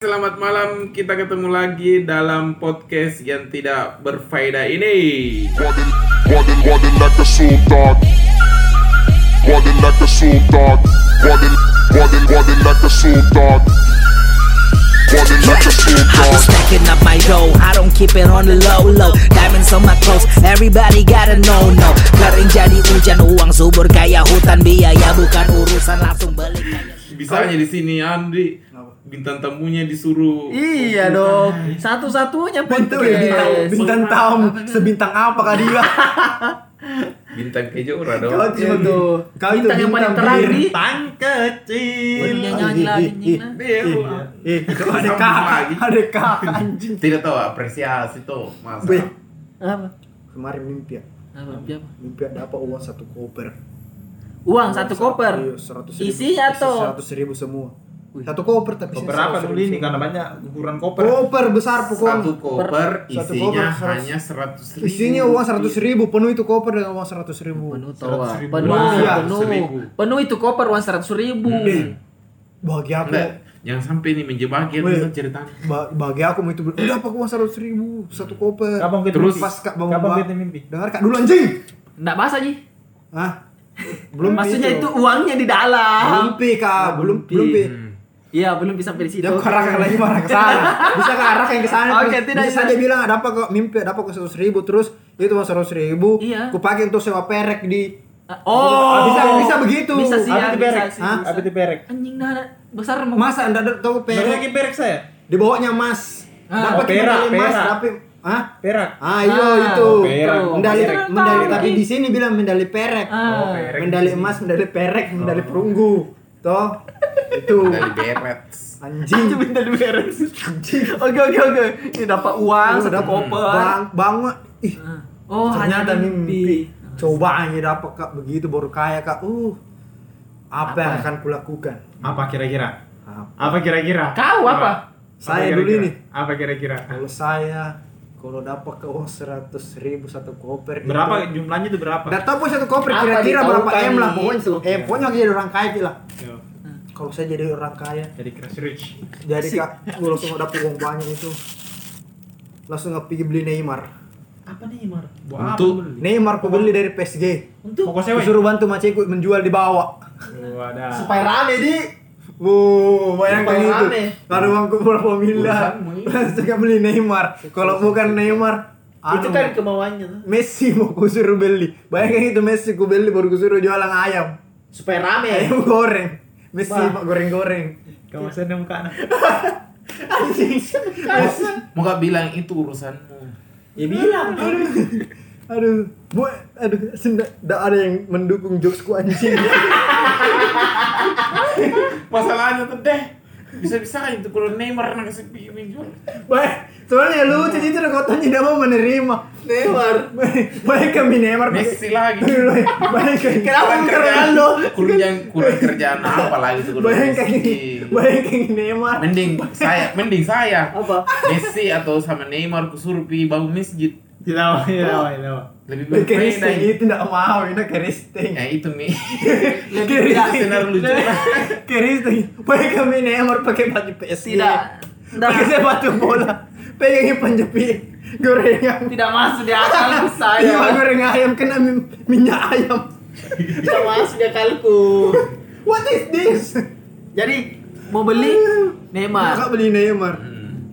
Selamat malam, kita ketemu lagi dalam podcast yang tidak berfaedah ini. Running, running, running like a soldier. Running like a soldier. Running, running, running like a soldier. Running like a I be soldier. stacking up my dough, I don't keep it on the low low. Diamonds on my clothes, everybody gotta know no. Kering jadi hujan, uang subur kayak hutan biaya bukan urusan langsung balik. Bisa aja di sini Andi, bintang tamunya disuruh. Iya dong, satu-satunya Itu ya bintang, podcast. bintang tamu sebintang apa kah dia? Bintang kejora dong. Kau cuma tuh, kau itu Bintang yang paling terang di Bintang kecil. Nyanyi lagi Eh, itu ada kak, lagi. ada kak anjing. tidak tahu apresiasi tuh masa. Weh, Apa? kemarin mimpi ya, Apa? Mimpi apa? mimpi ya dapat uang satu koper. Uang satu koper. Iya, seratus ribu. Isinya tuh. Seratus ribu semua. Satu koper tapi Koper isinya apa 100 dulu ini karena banyak ukuran koper. Koper besar Satu pokoknya. koper Satu isinya koper seratus- hanya seratus ribu. Isinya uang seratus ribu, penuh itu koper dengan uang seratus ribu. Penuh. Penuh, penuh. Penuh itu koper uang seratus ribu. Bagi aku, jangan sampai ini menjebak ya ba- bagi aku itu udah apa uang seratus ribu satu koper. Kapan kita Terus pas kak bangun Kapan kita mimpi? Dengar kak dulu anjing. Nggak bahasa Ji. Hah? Belum Maksudnya itu uangnya di dalam. belum pi kak, belum belum pi. Iya, belum bisa sampai di situ. Dia ke arah lagi marah ke sana. Bisa ke arah yang ke sana. Oke, Bisa- tidak, bisa saja bilang ada apa kok mimpi ada apa kok seratus ribu terus itu uang seratus ribu. Iya. Ku pakai untuk sewa perek di. Oh, Bisa bisa begitu. Bisa sih, Apa ya, bisa perek? sih. Hah? bisa. Apa itu perek? Anjing dah besar mau. Masa anda ada tahu Perek lagi perek saya. Di bawahnya emas. Ah, Dapat oh, perak, perak. tapi Hah? Perak. Ah, iya Ah, itu. oh, perak. Medali Perek. medali Tahu, tapi di sini bilang medali perek. Ah. Oh, perek. Medali emas, medali perek, medali perunggu. Toh. Itu. Dari beret. Anjing. minta beres. Anjing. Oke oke oke. Ini dapat uang Lu satu dapat koper. Bang, banget. Ih, Oh, ternyata hanya mimpi. Coba aja dapat kak begitu baru kaya kak. Uh, apa, yang Apa? akan kulakukan? Apa kira-kira? Apa? Kira-kira? Kau apa? Saya Apa dulu ini. Apa kira-kira? Kalau saya kalau dapat ke uang seratus ribu satu koper Berapa itu- jumlahnya itu berapa? Nggak tahu pun satu koper kira-kira berapa m lah itu? pokoknya eh pokoknya jadi orang kaya lah Yo, kalau saya jadi orang kaya Jadi crash rich. jadi kak gue langsung dapat uang banyak itu langsung pergi beli Neymar Apa nih, Mar? Untuk- Neymar aku beli dari PSG Pokok Aku cewek. suruh bantu macekku menjual di bawah Wadah. Supaya rame di. Wow, bayangkan itu. Kalau uangku berapa miliar, langsung beli Neymar. Kalau bukan Neymar, Itu anu, kan kemauannya tuh. Messi mau ku suruh beli. Bayangkan itu Messi ku beli baru ku suruh jualan ayam. Supaya rame. Ayam goreng. Wah. pak goreng-goreng. Kamu sedang muka anak. Mau gak bilang itu urusanmu. Ya bilang. Aduh, bu, aduh, tidak ada yang mendukung jokesku anjing. Masalahnya tuh deh. Bisa-bisa itu kalau Neymar nak kasih pikirin jual. Baik, soalnya lucu itu udah kotanya tidak mau menerima. Neymar. Baik kami Neymar. Messi lagi. Baik kami. Kenapa kerjaan, Ronaldo? kurang kurang kerjaan apa lagi tuh kalau Bayangkan Messi. bayangkan Neymar. Mending saya, mending saya. Apa? Messi atau sama Neymar kusuruh pergi bangun masjid. Tidak mau, tidak mau, tidak mau. Lebih Pakai berbeda. Risting itu. Ya Risting. senar lucu Risting. Baik kami Neymar pakai baju PSG. Tidak. Pakai sepatu bola. Pegangin panjepit. Gorengan. Tidak masuk di Iya, saya. goreng ayam kena min- minyak ayam. Tidak masuk di akalku. What is this? Jadi mau beli Neymar. kak beli Neymar.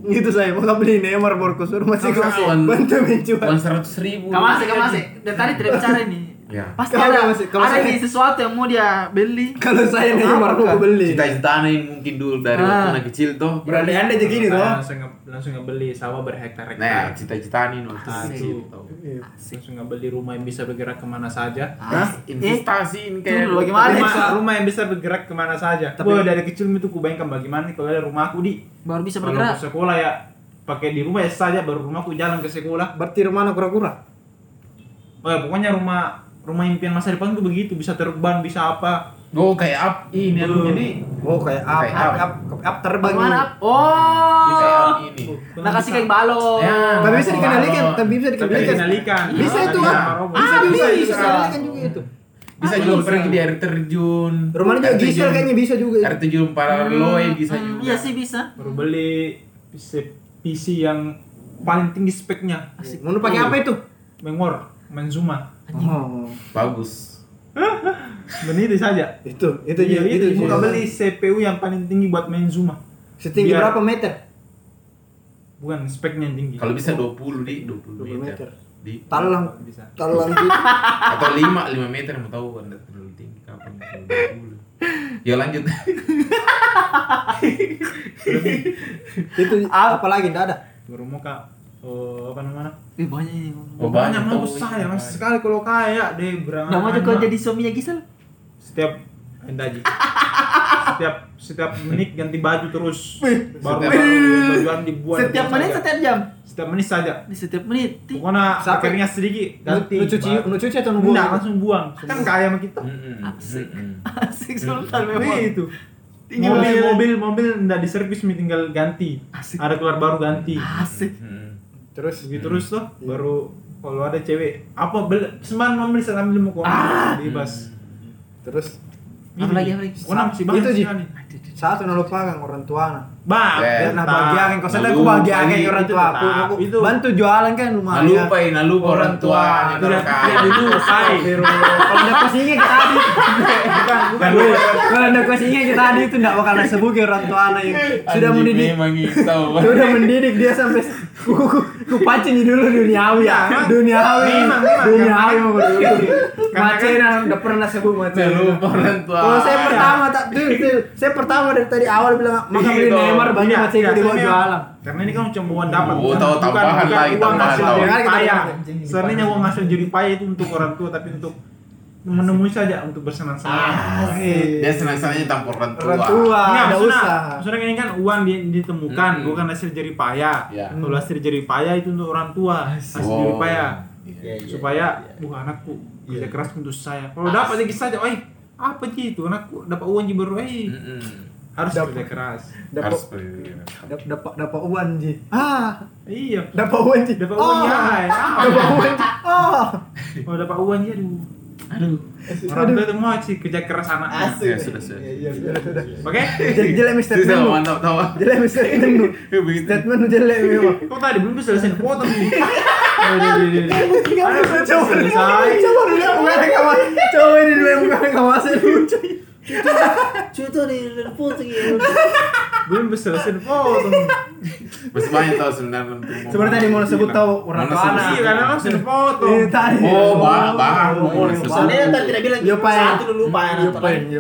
Gitu saya, mau beli Neymar baru kusuruh masih kau Kawan. bantu menjual. Uang seratus ribu. Kamu masih, kamu masih. Dan tadi tidak bicara ini. Ya. Pasti Kalau ada, masih- kalau ada saya- nih sesuatu yang mau dia beli. Kalau saya aku Kak? beli. Cita-citanya ini mungkin dulu dari Ah. waktu anak kecil tuh. Berarti anda jadi gini toh. Langsung nge- langsung ngebeli sawah berhektar-hektar. Nah, cita-citanya ini waktu Ah, kecil itu. tuh. Langsung ngebeli rumah yang bisa bergerak ke mana saja. Hah? Investasi ini kayak bagaimana? Rumah, bisa. rumah yang bisa bergerak ke mana saja. Tapi- Tapi dari kecil itu ku bayangkan bagaimana nih kalau ada rumahku di Baru bisa kalau bergerak. ke sekolah ya pakai di rumah ya saja baru rumahku jalan ke sekolah. Berarti rumah anak kura-kura. Oh ya pokoknya rumah rumah impian masa depan tuh begitu bisa terbang bisa apa. Oh, kayak up ini aku jadi Oh kayak up, Kayak up, up. up, up, terbang. Ini. Ap? Oh. bisa ini. Nah kasih kayak balon. Ya. Tapi bisa dikendalikan, tapi bisa Tapi dikendalikan. Bisa itu ah. robot. Bisa Ah, bisa bisa. bisa dikendalikan juga itu. Bisa Ah, juga bisa. pergi di air terjun. Rumahnya juga terjun- kayaknya bisa juga. Air terjun Paraloy bisa Hmm, juga. Iya sih bisa. Baru beli PC, PC yang paling tinggi speknya. Mau lu pakai apa itu? Mengor, Menzuma. Oh, Bagus. Dan itu saja. itu itu iya, itu, itu, itu. Bukan beli CPU yang paling tinggi buat Menzuma. Setinggi Biar- berapa meter? Bukan speknya yang tinggi. Kalau bisa 20 di 20, 20 meter. meter. Di Talang, bisa. talang gitu. atau 5 5 meter mau tahu anda terlalu tinggi kapan kalau 20. Ya lanjut. itu apa lagi enggak ada? Baru mau kak, oh, apa namanya? Ih banyak ini. Oh, banyak banyak mau tahu. saya mas sekali kalau kaya deh berangkat. Gak mau juga jadi suaminya Gisel. setiap endaji setiap setiap menit ganti baju terus baru Setiap- baru bajuan dibuat Setiap menit saja. setiap jam. setiap menit saja Di setiap menit. Pokoknya akhirnya sedikit ganti lu cuci, lu cuci atau lu enggak langsung buang kan kaya sama kita. Asik. Asik sultan memang. Itu Ini mobil mobil. mobil mobil enggak diservis tinggal ganti Asik. ada keluar baru ganti Asik. Terus begitu terus tuh baru kalau ada cewek apa beli sembarang mobil saya ambil mau kau bebas. Terus Apa lagi apa lagi? Itu, Ji. Satu yang lupakan orang tua Bang, Eh, Nah, tetap. bagian kau sadar bagian pagi orang itu tua aku. Itu- bantu jualan kan Nah, lumayan. lupa ya, nah lupa orang kalau kaya. tidak dulu, Kai. Astagfirullah. Kalau ada kosingnya kita tadi. bukan bukan Kalau ada kosingnya kita tadi itu enggak bakal sebut orang tua anak yang sudah mendidik gitu. sudah mendidik dia sampai ku ku, ku, ku pancing dulu duniawi ya. Duniawi. Memang, memang. Duniawi mau dulu. Karena Macena udah pernah sebut Nah, macena. lupa orang tua. Kalau saya pertama tak tuh, saya pertama dari tadi awal bilang maka beli Gitu. Neymar banyak tidak, di bawah saya jualan. Karena ini kan cuma uang dapat. Oh, bukan- tahu tambahan bukan lagi, uang tambahan jerih payah. Kita- Sebenarnya uang hasil jerih payah itu untuk orang tua, tapi untuk menemui saja untuk bersenang-senang. Eh. Dia senang-senangnya tanpa orang tua. Orang tua, Enggak, ada maksudnya, usaha. maksudnya ini kan uang di- ditemukan, Hmm. bukan hasil jerih payah. Ya. Kalau hasil jerih payah itu untuk orang tua, hasil Oh. jerih payah. Iya, iya, supaya iya. bukan anakku kerja keras untuk saya. Kalau dapat dikit saja, eh apa sih itu anakku dapat uang baru eh Mm-mm. harus Dapat. kerja keras. Dapat dapat dapat dapat uang ji. Ah, Iya. dapat uang ji. Dapat uang ya. Ah, Dapat uang ji. Ah. Kalau dapat uang ya aduh. Aduh. Orang tua itu mau sih kerja keras anaknya. Ya sudah sudah. Iya, sudah, sudah. Oke? Jelek jelek mi Sudah mantap tahu. Jelek mi statement lu. Begitu. Statement jelek memang. Kok tadi belum selesai potong nih. Coba Selesai. coba dulu yang bukan kawan. Coba ini dulu yang bukan kawan saya lucu. Cuy tuh di foto gitu. Belum bisa selesai potong. Masih banyak tahu sebenarnya ngomong. Sebenarnya tadi mau sebut tahu orang Mana sebut? Iya karena langsung dipotong. Iya tadi. Oh, bah-. Oh, Oh, bahan. Soalnya tadi tidak bilang Iya, Pak. satu dulu Pak ya Iya, nonton Pak. lagi. Iya.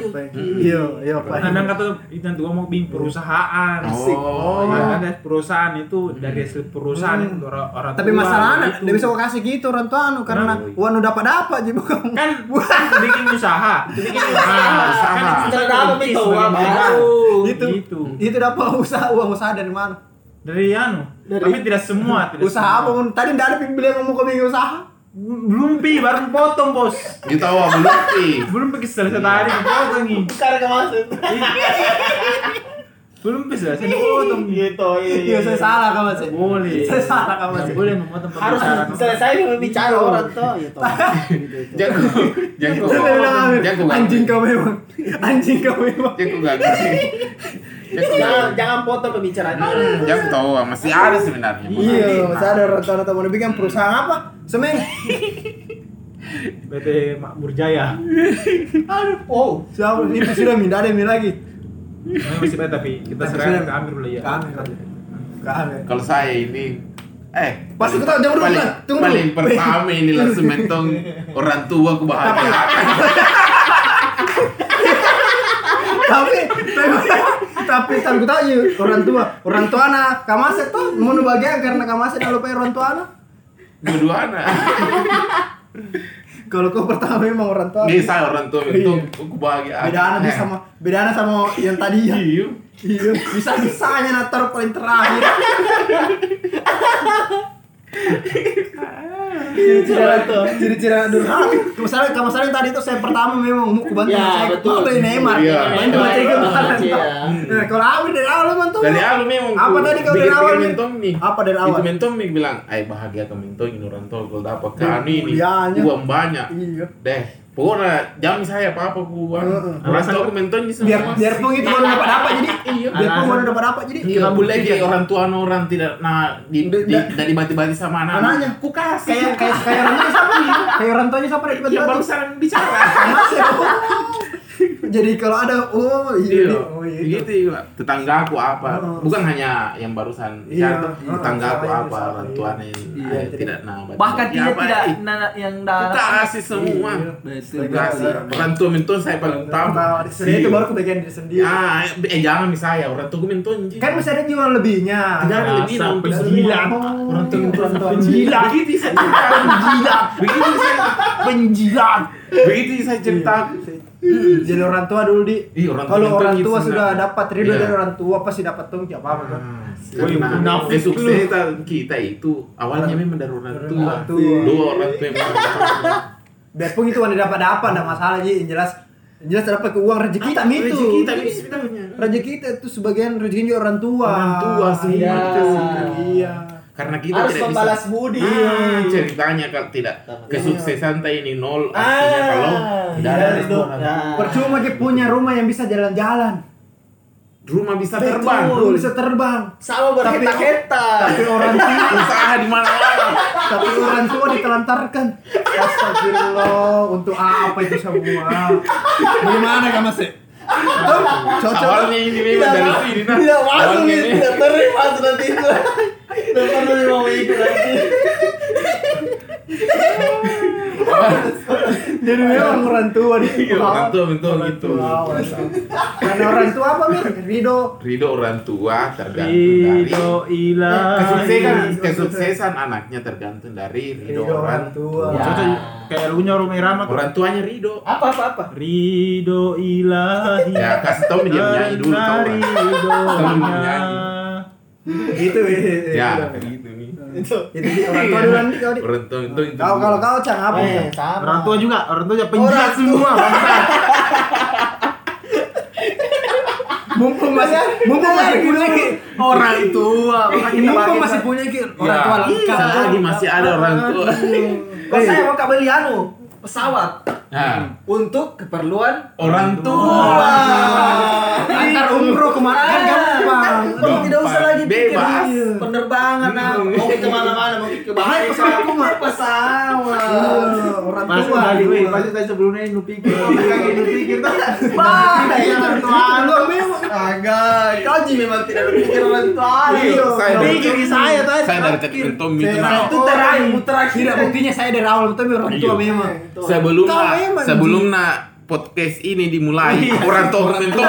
Iya, iya, Pak. Kadang kata itu nanti mau bikin perusahaan. Oh, Iya, iya. ada perusahaan itu dari hasil perusahaan Hmm. itu orang Tapi tua, masalah anak, gitu. dia bisa kasih gitu orang tua anu karena uang udah dapat dapat jadi bukan. kan bukan bikin usaha bikin usaha usaha. kan Tidak dapat bisnis itu, Pak. modal. Itu gitu itu dapat usaha uang usaha dari mana? dari anu Dari- tapi tidak semua tidak Usaha apa? semua. Tadi enggak ada bilang ngomong kau bikin usaha. belum pi baru potong bos Kita tahu belum sih. belum pergi selesai tadi potong nih Sekarang ke maksud. Belum bisa selesai potong Gitu, Iya, saya salah kamu sih. boleh Saya salah kamu sih. boleh memotong Harus selesai berbicara orang tuh gitu. Jangan jangan Saya anjing kau memang. Anjing kau memang. Jangan gak Jangan jangan potong pembicaraan. Jangan tahu masih ada sebenarnya. Iya, saya ada orang tua mau bikin perusahaan apa? Semen. PT Makmur Jaya Aduh, oh, siapa itu sudah minta ada mi lagi. Masih banyak tapi kita sudah- ke Amir dulu ya Kami kami. Kami. Kalau saya ini eh Pas kita jam dulu, paling. Tunggu paling dulu. pertama ini langsung mentong orang tua aku bahagia. tapi tapi tapi tahu ya orang tua orang tua anak kamase tuh mau bagian karena kamase kalau lupa orang tua anak Dua-duanya. kalau kau pertama memang orang tua. Ini saya orang tua. Mentong aku bahagia. beda anak sama beda anak sama yang tadi ya. Iya. iya. Bisa bisanya nak taruh paling terakhir ciri-ciri tuh ciri-ciri durhaka misalnya kamu misalnya tadi itu saya pertama memang mau bantu Ya, saya betul. beli Neymar Iya. main itu Iya. Nah, kalau Amir dari awal memang tuh Dari awal memang Apa tadi kau dari awal, mentong nih. Apa dari awal? Itu mentong nih bilang, "Ay bahagia kau mentong ini orang tua kalau dapat ke anu ini uang banyak." iya Deh, Pokoknya jam saya apa apa ku. Heeh. Orang menton semua. biar biar pun itu baru dapat apa jadi Iya. biar pun baru dapat apa jadi Iya, boleh lagi orang tua orang tidak nah di di Da- dari bati-bati sama anak Anaknya. ku kasih. Kayak kayak kayak orang tuanya siapa kayak orang tuanya siapa dari yang tiba-tiba barusan bicara jadi kalau ada oh iya, iya. oh iya begitu iya. tetangga aku apa? Oh. bukan hanya yang barusan Iya. Oh, tetangga aku apa orang iya. tuanya Iya, tidak- nah Bahkan ya dia apa, tidak nana yang dah kasih semua. Kasih. Orang tua menton saya paling Nah, sebenarnya itu baru kebagian diri sendiri. Ah eh jangan misalnya orang tua menton kan masih ada juga lebihnya Jangan Dasar lebih dong penjilat. Orang tua menton Orang tua penjilat begitu saya penjilat begitu saya Penjilat. begitu saya cerita. Jadi orang tua dulu di. Iya, orang tua kalau itu orang gitu tua sudah dapat ridho Iya. dari orang tua pasti dapat tungki apa apa kan. Karena munafik kesuksesan kita itu awalnya memang dari orang tua. orang tua. Dua orang tua biarpun itu wanita dapat dapat enggak masalah ji. Yang jelas yang jelas dapat ke uang rezeki kita itu Rezeki kita itu sebenarnya. rezeki kita itu sebagian rezeki orang tua. Orang tua sih, iya. Itu sih. iya Karena kita Harus tidak membalas bisa. budi. Ah, ceritanya kalau tidak kesuksesan tadi ini nol artinya Ah, kalau tidak iya, ada itu. orang Ya. percuma kita punya rumah yang bisa jalan-jalan. Rumah bisa Betul, terbang. Bisa terbang. Sama berheta-heta. tapi orang tua usaha di mana-mana tapi orang tua ditelantarkan. Astagfirullah untuk apa itu semua? Bagaimana kamu sih cocok. Awalnya ini memang dari sini nah Tidak masuk tidak terima nanti itu. Tidak perlu mau ikut nanti. jadi memang orang tua Iya, orang tua betul Orang gitu. tua, orang tua. karena orang tua apa mir ridho Ridho orang tua tergantung dari Ridho ilahi. kesuksesan kesuksesan anaknya tergantung dari ridho ridho orang orang tua Ya. Kayak lagunya Roma Irama tuh. orang tuanya ridho Apa apa apa? Ridho ilahi. ya kasih tau dia menyanyi dulu tau Dari kan? Sebelum ridhonya. menyanyi. gitu ya. Ya gitu nih itu di orang tua dulu nanti kau di orang tua itu itu kau kalau kau cang apa? Sama. Orang tua juga, orang tua juga penjilat Orang tua. semua. mumpung masih mumpung masih punya ki. Orang tua, mumpung masih punya ki orang Ya, tua lengkap. Selagi masih ada orang tua. Kok saya mau kak beli anu pesawat. Nah. Untuk keperluan orang tua. Antar penerbangan nah. mau ke ke mana-mana mau ke Bahaya Bahaya pesawat mah. pesawat. Iya, orang tua. Tadi, weh. Pasti tadi sebelumnya ini lu pikir, kayak lu pikir tuh. Bah, itu orang tua lu memang agak kau ji memang tidak berpikir orang tua. Iya, saya dari Pikir saya tadi. saya dari cek kentom itu Saya- nah saya- itu terakhir. Terakhir tidak buktinya saya dari awal tapi orang tua Iya. memang sebelum sebelum na podcast ini dimulai orang tua kentom